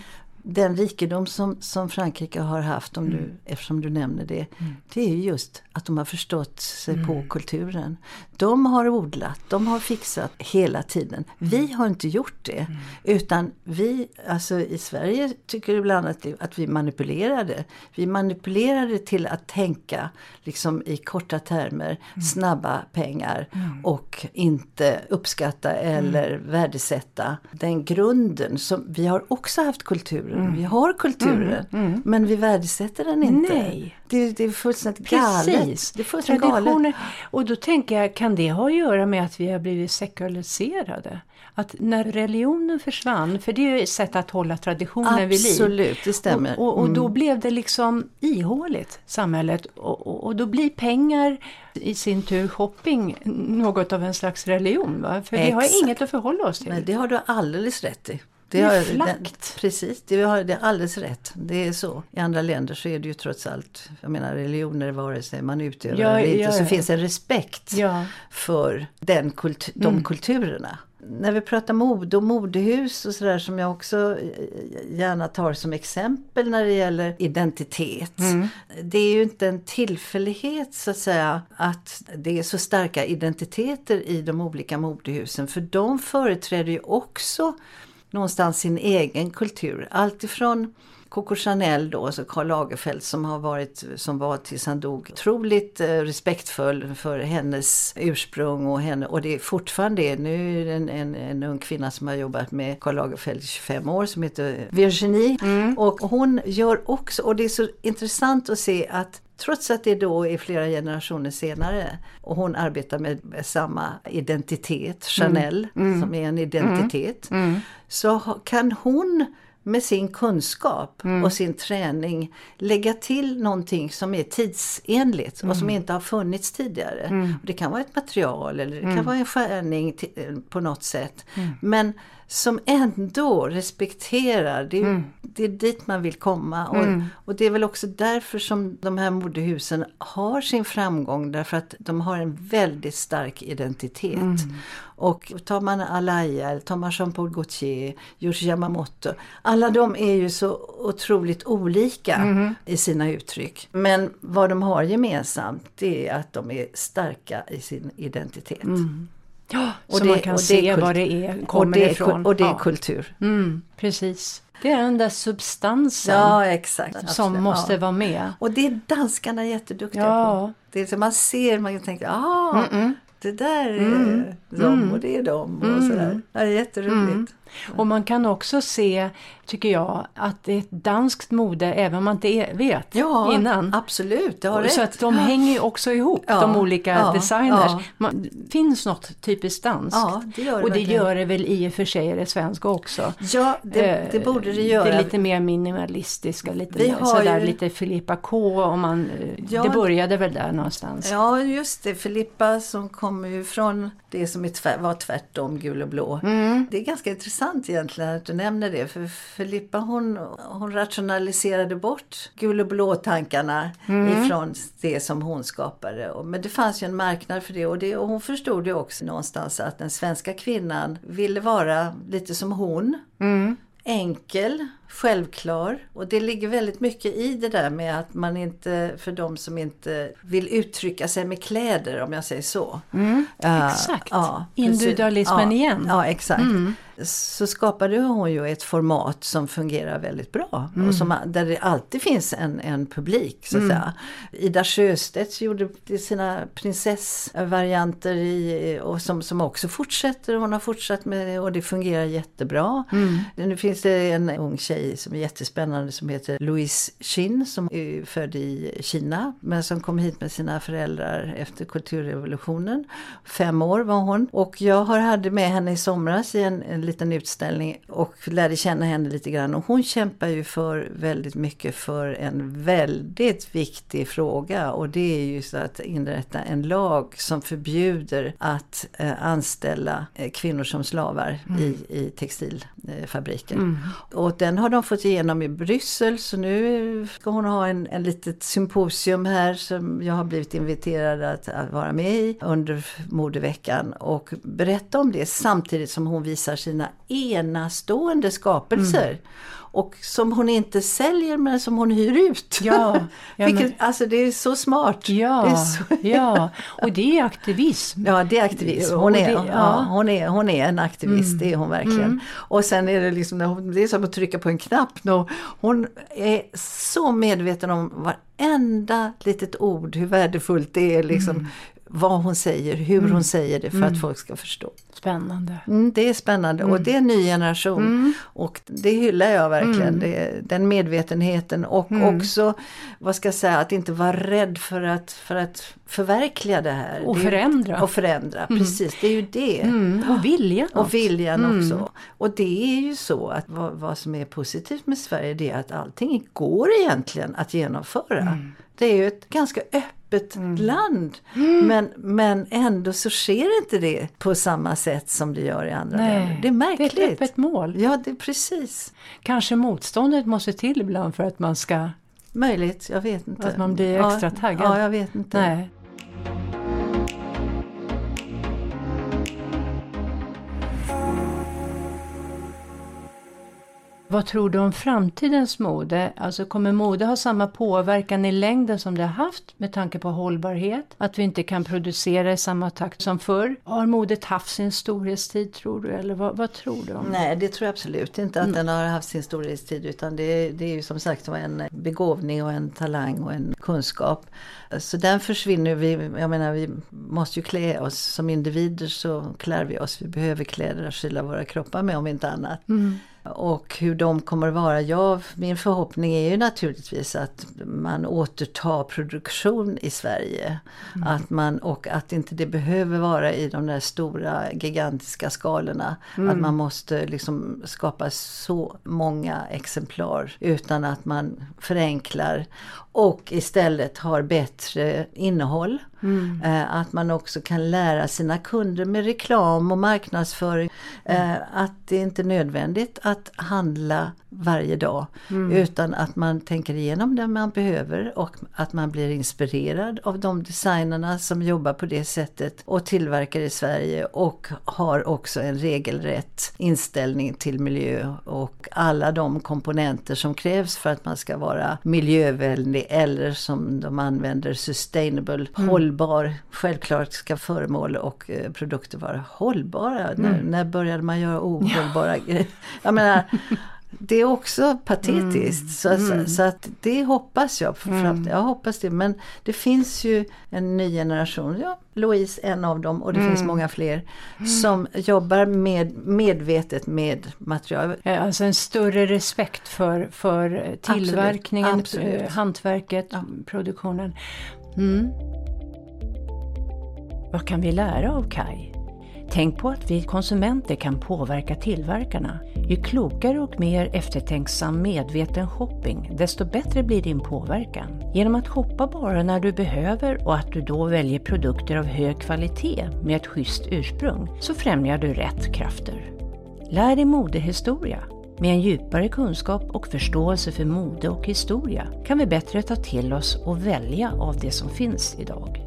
[SPEAKER 1] Den rikedom som, som Frankrike har haft, om du, eftersom du nämner det, det är ju just att de har förstått sig på kulturen. De har odlat, de har fixat hela tiden. Vi har inte gjort det. Utan vi, alltså i Sverige tycker ibland att, att vi manipulerade. Vi manipulerade till att tänka liksom i korta termer, snabba pengar och inte uppskatta eller värdesätta den grunden som vi har också haft kulturen. Vi har kulturen men vi värdesätter den inte.
[SPEAKER 2] Nej.
[SPEAKER 1] Det, det är fullständigt galet.
[SPEAKER 2] Precis.
[SPEAKER 1] Det är fullständigt galet.
[SPEAKER 2] Och då tänker jag, kan det ha att göra med att vi har blivit sekulariserade? Att när religionen försvann, för det är ju ett sätt att hålla traditionen vid liv.
[SPEAKER 1] Absolut, det stämmer. Mm.
[SPEAKER 2] Och, och, och då blev det liksom ihåligt, samhället. Och, och, då blir pengar i sin tur shopping något av en slags religion. Va? För vi har
[SPEAKER 1] Exakt.
[SPEAKER 2] inget att förhålla oss till.
[SPEAKER 1] Nej, det har du alldeles rätt i.
[SPEAKER 2] Det är
[SPEAKER 1] har-
[SPEAKER 2] flakt.
[SPEAKER 1] precis, det har det är alldeles rätt. Det är så. I andra länder så är det ju trots allt, jag menar religioner vare sig man utövar
[SPEAKER 2] Ja,
[SPEAKER 1] eller inte,
[SPEAKER 2] ja,
[SPEAKER 1] så
[SPEAKER 2] ja.
[SPEAKER 1] finns en respekt för den kult, de
[SPEAKER 2] Mm.
[SPEAKER 1] kulturerna. När vi pratar mode och modehus och sådär som jag också eh, gärna tar som exempel när det gäller identitet.
[SPEAKER 2] Mm.
[SPEAKER 1] Det är ju inte en tillfällighet så att säga att det är så starka identiteter i de olika modehusen. För de företräder ju också någonstans sin egen kultur. Alltifrån Coco Chanel då, alltså Karl Lagerfeld som har varit, som var tills han dog, otroligt eh, respektfull för hennes ursprung och henne, och det är fortfarande det. Nu är det en, en, en ung kvinna som har jobbat med Karl Lagerfeld i 25 år som heter Virginie. Och hon gör också, och det är så intressant att se att Trots att det då är flera generationer senare och hon arbetar med samma identitet, Chanel, som är en identitet, så ha- kan hon med sin kunskap och sin träning lägga till någonting som är tidsenligt och som inte har funnits tidigare. Det kan vara ett material eller det kan vara en skärning till, på något sätt. Men som ändå respekterar, det är, det är dit man vill komma. Och, och det är väl också därför som de här modehusen har sin framgång, därför att de har en väldigt stark identitet. Och tar man Alaya, tar man Jean-Paul Gaultier, Giorgio Yamamoto, alla de är ju så otroligt olika i sina uttryck. Men vad de har gemensamt, det är att de är starka i sin identitet.
[SPEAKER 2] Ja,
[SPEAKER 1] Och
[SPEAKER 2] så
[SPEAKER 1] det-
[SPEAKER 2] man kan
[SPEAKER 1] och det är
[SPEAKER 2] se vad det är,
[SPEAKER 1] Och
[SPEAKER 2] kommer
[SPEAKER 1] det, är,
[SPEAKER 2] ifrån.
[SPEAKER 1] och det är
[SPEAKER 2] ja.
[SPEAKER 1] kultur.
[SPEAKER 2] Mm, precis. Det är den där substansen
[SPEAKER 1] Ja, exakt.
[SPEAKER 2] som
[SPEAKER 1] Absolut.
[SPEAKER 2] måste
[SPEAKER 1] ja.
[SPEAKER 2] vara med.
[SPEAKER 1] Och det är danskarna jätteduktiga
[SPEAKER 2] Ja.
[SPEAKER 1] på. Det är så man ser, man tänker, ah, det där är
[SPEAKER 2] Mm.
[SPEAKER 1] de och det är de och sådär. Ja, det är jätteroligt.
[SPEAKER 2] Och man kan också se, tycker jag, att det är ett danskt mode även om man inte vet
[SPEAKER 1] Ja,
[SPEAKER 2] innan.
[SPEAKER 1] absolut, det har
[SPEAKER 2] Så
[SPEAKER 1] rätt.
[SPEAKER 2] att de hänger ju också ihop,
[SPEAKER 1] Ja,
[SPEAKER 2] de olika
[SPEAKER 1] ja,
[SPEAKER 2] designers.
[SPEAKER 1] ja.
[SPEAKER 2] Man, finns något typiskt danskt.
[SPEAKER 1] Det det
[SPEAKER 2] och det
[SPEAKER 1] verkligen.
[SPEAKER 2] gör det väl i och för sig i det svenska också.
[SPEAKER 1] Ja, det,
[SPEAKER 2] Eh,
[SPEAKER 1] det borde det göra.
[SPEAKER 2] Det är lite mer minimalistiska, lite
[SPEAKER 1] Vi
[SPEAKER 2] mer,
[SPEAKER 1] har
[SPEAKER 2] sådär
[SPEAKER 1] ju-
[SPEAKER 2] lite Filippa K. Om man, eh, det började väl där någonstans.
[SPEAKER 1] Ja, just det. Filippa som kommer ju från det som är tvär, var tvärtom, gul och blå.
[SPEAKER 2] Mm.
[SPEAKER 1] Det är ganska intressant intressant egentligen att du nämner det. För Filippa hon, hon rationaliserade bort gul och blå-tankarna mm. ifrån det som hon skapade. Men det fanns ju en marknad för det och, det och hon förstod ju också någonstans att den svenska kvinnan ville vara lite som hon. Mm. Enkel, självklar. Och det ligger väldigt mycket i det där med att man inte, för de som inte vill uttrycka sig med kläder om jag säger så.
[SPEAKER 2] Mm, uh, exakt, ja, individualismen
[SPEAKER 1] ja,
[SPEAKER 2] igen.
[SPEAKER 1] Ja, exakt. Mm så skapade hon ju ett format som fungerar väldigt bra. Mm. Och som, där det alltid finns en, en publik så att mm. säga. Ida Sjöstedt gjorde sina prinsessvarianter i, och som, som också fortsätter. Hon har fortsatt med det och det fungerar jättebra. Mm. Nu finns det en ung tjej som är jättespännande som heter Louise Chin som är född i Kina men som kom hit med sina föräldrar efter kulturrevolutionen. Fem år var hon och jag har hade med henne i somras i en, en liten utställning och lärde känna henne lite grann. Och hon kämpar ju för väldigt mycket för en väldigt viktig fråga och det är ju så att inrätta en lag som förbjuder att eh, anställa eh, kvinnor som slavar mm. i, i textilfabriker. Mm. Och den har har de fått igenom i Bryssel så nu ska hon ha en, en litet symposium här som jag har blivit inviterad att, att vara med i under modeveckan och berätta om det samtidigt som hon visar sina enastående skapelser. Mm. Och som hon inte säljer men som hon hyr ut. Ja, ja Vilket. Alltså det är så smart.
[SPEAKER 2] Ja,
[SPEAKER 1] så...
[SPEAKER 2] ja, och det är aktivism.
[SPEAKER 1] Ja, det är aktivism. Hon är, det, ja. ja. hon är, hon är en aktivist, mm. det är hon verkligen. Mm. Och sen är det liksom, det är som att trycka på en knapp. Hon är så medveten om varenda litet ord, hur värdefullt det är. Liksom, mm vad hon säger, hur mm. hon säger det för mm. att folk ska förstå.
[SPEAKER 2] Spännande.
[SPEAKER 1] Mm, det är spännande och mm. det är en ny generation. Mm. Och det hyllar jag verkligen. Mm. Det, den medvetenheten och också, vad ska jag säga, att inte vara rädd för att, för att förverkliga det här.
[SPEAKER 2] Och förändra.
[SPEAKER 1] Och förändra, precis. Det är ju det.
[SPEAKER 2] Och viljan.
[SPEAKER 1] Och viljan också. Och det är ju så att vad, vad, som är positivt med Sverige det är att allting går egentligen att genomföra. Det är ju ett ganska öppet mm. land. Mm. Men, men ändå så sker inte det på samma sätt som det gör i andra Nej, länder. Det är märkligt.
[SPEAKER 2] Det är ett öppet mål.
[SPEAKER 1] Ja, det precis.
[SPEAKER 2] Kanske motståndet måste till ibland för att man ska...
[SPEAKER 1] Möjligt, jag vet inte.
[SPEAKER 2] Att man blir extra
[SPEAKER 1] ja,
[SPEAKER 2] taggad.
[SPEAKER 1] Ja, jag vet inte.
[SPEAKER 2] Nej. Vad tror du om framtidens mode? Alltså kommer mode ha samma påverkan i längden som det har haft med tanke på hållbarhet? Att vi inte kan producera i samma takt som förr? Har modet haft sin storhetstid tror du? Eller vad, vad tror du? om
[SPEAKER 1] Nej, det tror jag absolut inte att mm. den har haft sin storhetstid utan det, det är ju som sagt en begåvning och en talang och en kunskap. Så den försvinner vi, jag menar vi måste ju klä oss som individer så klär vi oss. Vi behöver kläder att skyla våra kroppar med om inte annat. Mm. Och hur de kommer att vara, ja min förhoppning är ju naturligtvis att man återtar produktion i Sverige. Mm. Att man, och att inte det behöver vara i de där stora gigantiska skalorna. Mm. Att man måste liksom skapa så många exemplar utan att man förenklar och istället har bättre innehåll. Mm. Eh, att man också kan lära sina kunder med reklam och marknadsföring mm. eh, att det inte är nödvändigt att handla varje dag. Mm. Utan att man tänker igenom det man behöver och att man blir inspirerad av de designerna som jobbar på det sättet och tillverkar i Sverige och har också en regelrätt inställning till miljö och alla de komponenter som krävs för att man ska vara miljövänlig eller som de använder sustainable, mm. Hållbar. Självklart ska föremål och eh, produkter vara hållbara. Mm. När, när började man göra ohållbara ja. grejer? Jag menar, det är också patetiskt. Mm. Så, mm. så, att det hoppas jag för. Mm. Jag hoppas det. Men det finns ju en ny generation. Ja, Louise en av dem och det finns mm. många fler. Som jobbar med, medvetet med material.
[SPEAKER 2] Alltså en större respekt för, för tillverkningen, Absolut. Absolut. hantverket, ja. produktionen. Vad kan vi lära av Kai? Tänk på att vi konsumenter kan påverka tillverkarna. Ju klokare och mer eftertänksam medveten shopping, desto bättre blir din påverkan. Genom att shoppa bara när du behöver och att du då väljer produkter av hög kvalitet med ett schysst ursprung, så främjar du rätt krafter. Lär dig modehistoria. Med en djupare kunskap och förståelse för mode och historia kan vi bättre ta till oss och välja av det som finns idag.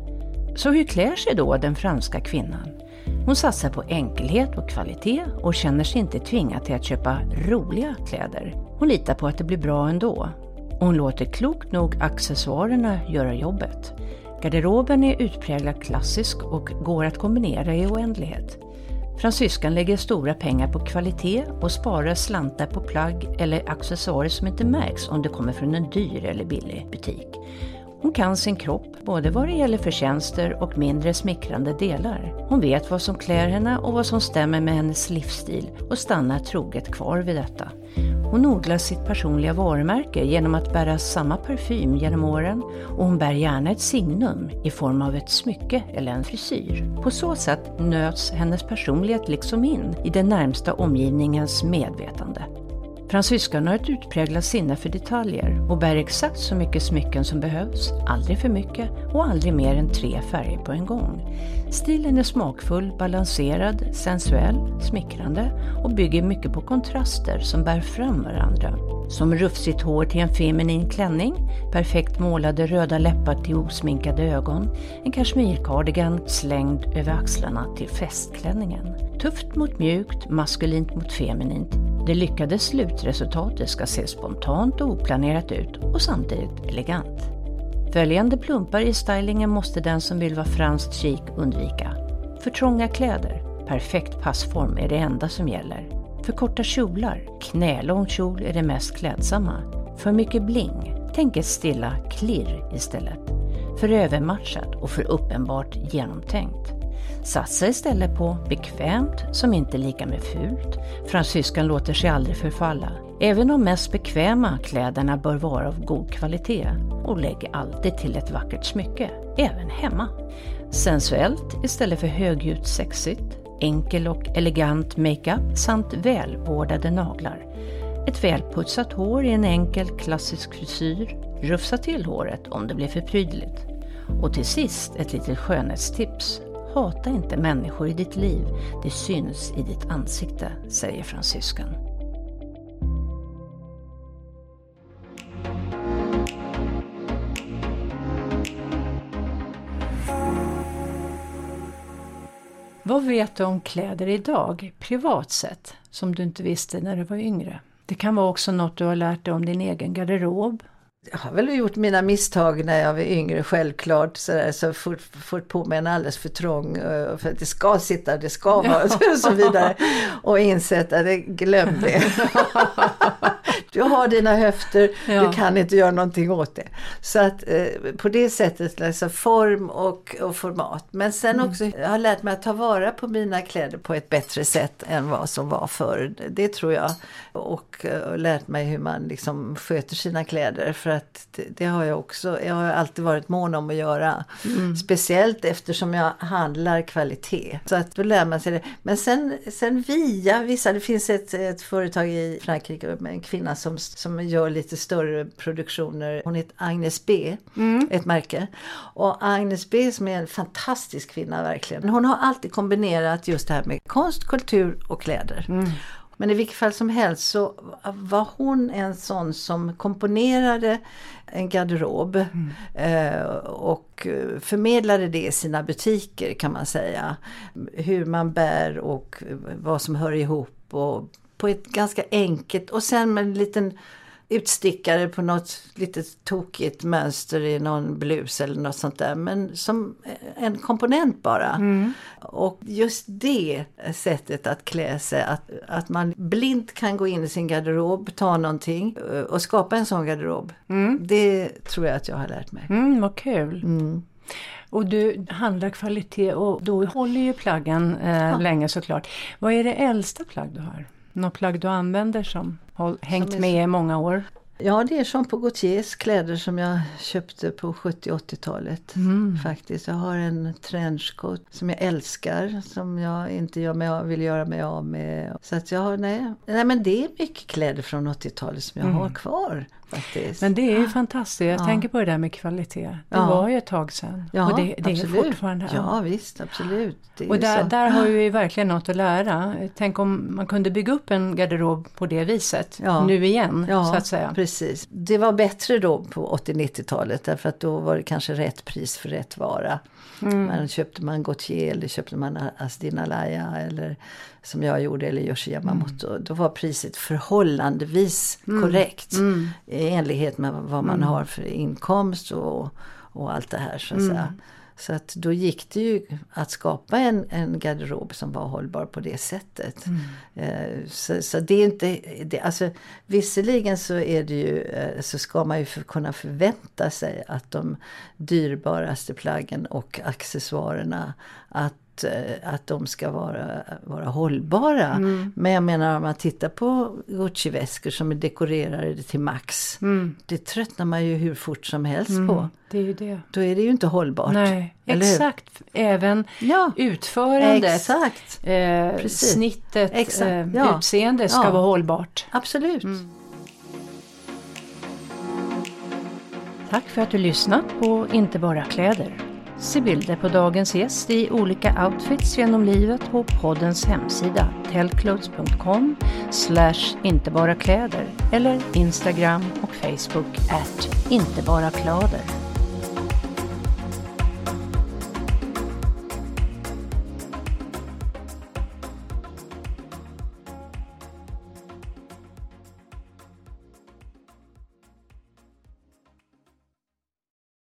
[SPEAKER 2] Så hur klär sig då den franska kvinnan? Hon satsar på enkelhet och kvalitet och känner sig inte tvingad till att köpa roliga kläder. Hon litar på att det blir bra ändå. Och hon låter klokt nog accessoarerna göra jobbet. Garderoben är utpräglat klassisk och går att kombinera i oändlighet. Fransyskan lägger stora pengar på kvalitet och sparar slantar på plagg eller accessoarer som inte märks om det kommer från en dyr eller billig butik. Hon kan sin kropp, både vad det gäller förtjänster och mindre smickrande delar. Hon vet vad som klär henne och vad som stämmer med hennes livsstil och stannar troget kvar vid detta. Hon odlar sitt personliga varumärke genom att bära samma parfym genom åren och hon bär gärna ett signum i form av ett smycke eller en frisyr. På så sätt nöts hennes personlighet liksom in i den närmsta omgivningens medvetande. Fransyskan har ett utpräglat sinne för detaljer och bär exakt så mycket smycken som behövs, aldrig för mycket och aldrig mer än tre färger på en gång. Stilen är smakfull, balanserad, sensuell, smickrande och bygger mycket på kontraster som bär fram varandra. Som rufsigt hår till en feminin klänning, perfekt målade röda läppar till osminkade ögon, en kashmirkardigan slängd över axlarna till festklänningen. Tufft mot mjukt, maskulint mot feminint. Det lyckade slutresultatet ska se spontant och oplanerat ut och samtidigt elegant. Följande plumpar i stylingen måste den som vill vara franskt chic undvika. För trånga kläder, perfekt passform är det enda som gäller. För korta kjolar, knälång kjol är det mest klädsamma. För mycket bling, tänk ett stilla klirr istället. För övermatchat och för uppenbart genomtänkt. Satsa istället på bekvämt som inte är lika med fult. Fransyskan låter sig aldrig förfalla. Även de mest bekväma kläderna bör vara av god kvalitet och lägg alltid till ett vackert smycke, även hemma. Sensuellt istället för högljutt sexigt. Enkel och elegant makeup samt välvårdade naglar. Ett välputsat hår i en enkel klassisk frisyr. Rufsa till håret om det blir för prydligt. Och till sist ett litet skönhetstips. Hata inte människor i ditt liv, det syns i ditt ansikte, säger fransyskan. Vad vet du om kläder idag, privat sett, som du inte visste när du var yngre? Det kan vara också något du har lärt dig om din egen garderob,
[SPEAKER 1] jag har väl gjort mina misstag när jag var yngre självklart. Så, där, så fort, fort på mig en alldeles för trång, eh, för att det ska sitta, det ska vara och så vidare. Och insett att glöm det. du har dina höfter, ja. du kan inte göra någonting åt det. Så att eh, på det sättet, alltså form och, och format. Men sen mm. också, jag har lärt mig att ta vara på mina kläder på ett bättre sätt än vad som var förr. Det tror jag. Och, och eh, lärt mig hur man liksom sköter sina kläder. För att det, det, har jag också, jag har alltid varit mån om att göra. Mm. Speciellt eftersom jag handlar kvalitet. Så att då lär man sig det. Men sen, sen via vissa, det finns ett, ett företag i Frankrike med en kvinna som, som gör lite större produktioner. Hon heter Agnes B, mm. ett märke. Och Agnes B som är en fantastisk kvinna verkligen. Hon har alltid kombinerat just det här med konst, kultur och kläder. Mm. Men i vilket fall som helst så var hon en sån som komponerade en garderob mm. eh, och förmedlade det i sina butiker kan man säga. Hur man bär och vad som hör ihop och på ett ganska enkelt och sen med en liten utstickare på något lite tokigt mönster i någon blus eller något sånt där. Men som en komponent bara. Mm. Och just det sättet att klä sig, att, att man blint kan gå in i sin garderob, ta någonting eh, och skapa en sån garderob. Mm. Det tror jag att jag har lärt mig.
[SPEAKER 2] Mm, vad kul! Mm. Och du handlar kvalitet och då håller ju plaggen eh, ja. länge såklart. Vad är det äldsta plagg du har? Något plagg du använder som har hängt som med i många år?
[SPEAKER 1] Ja, det är Jean Paul Gaultiers kläder som jag köpte på 70 80-talet.
[SPEAKER 2] Mm.
[SPEAKER 1] Faktiskt. Jag har en trenchcoat som jag älskar, som jag inte gör mig av, vill göra mig av med. Så att jag har, nej. nej men det är mycket kläder från 80-talet som jag har kvar. Faktiskt.
[SPEAKER 2] Men det är ju fantastiskt. Jag
[SPEAKER 1] Ja.
[SPEAKER 2] tänker på det där med kvalitet. Det
[SPEAKER 1] Ja.
[SPEAKER 2] var ju ett tag sedan.
[SPEAKER 1] ja,
[SPEAKER 2] och det, det är fortfarande.
[SPEAKER 1] Ja, visst, absolut.
[SPEAKER 2] Och
[SPEAKER 1] ju
[SPEAKER 2] där, där har vi verkligen något att lära. Tänk om man kunde bygga upp en garderob på det viset.
[SPEAKER 1] Ja.
[SPEAKER 2] Nu igen,
[SPEAKER 1] Ja,
[SPEAKER 2] så att säga.
[SPEAKER 1] precis. Det var bättre då på 80-90-talet därför att då var det kanske rätt pris för rätt vara.
[SPEAKER 2] Mm.
[SPEAKER 1] Man köpte man Gautier eller köpte man Asdin Alaya eller som jag gjorde eller Yoshi Yamamoto.
[SPEAKER 2] Mm.
[SPEAKER 1] Då var priset förhållandevis korrekt
[SPEAKER 2] Mm.
[SPEAKER 1] I enlighet med vad man har för inkomst och, och allt det här så att
[SPEAKER 2] Mm.
[SPEAKER 1] Så att då gick det ju att skapa en, en garderob som var hållbar på det sättet.
[SPEAKER 2] Mm.
[SPEAKER 1] Eh, Så, så det är inte, det, alltså, visserligen så är det ju, eh, så ska man ju för, kunna förvänta sig att de dyrbaraste plaggen och accessoarerna att, eh, att de ska vara, vara hållbara.
[SPEAKER 2] Mm.
[SPEAKER 1] Men jag menar om man tittar på Gucci-väskor som är dekorerade till max.
[SPEAKER 2] Mm.
[SPEAKER 1] Det tröttnar man ju hur fort som helst på.
[SPEAKER 2] Det är det.
[SPEAKER 1] Då är det ju inte hållbart.
[SPEAKER 2] Nej, exakt. Även
[SPEAKER 1] Ja,
[SPEAKER 2] utförandet,
[SPEAKER 1] exakt.
[SPEAKER 2] eh,
[SPEAKER 1] Precis.
[SPEAKER 2] snittet,
[SPEAKER 1] Exakt,
[SPEAKER 2] eh,
[SPEAKER 1] ja.
[SPEAKER 2] utseende ska
[SPEAKER 1] Ja.
[SPEAKER 2] vara hållbart.
[SPEAKER 1] Absolut.
[SPEAKER 2] Tack för att du lyssnat på Inte bara kläder. Se bilder på dagens gäst i olika outfits genom livet på poddens hemsida tellclothes.com slash inte bara kläder eller Instagram och Facebook at inte bara kläder.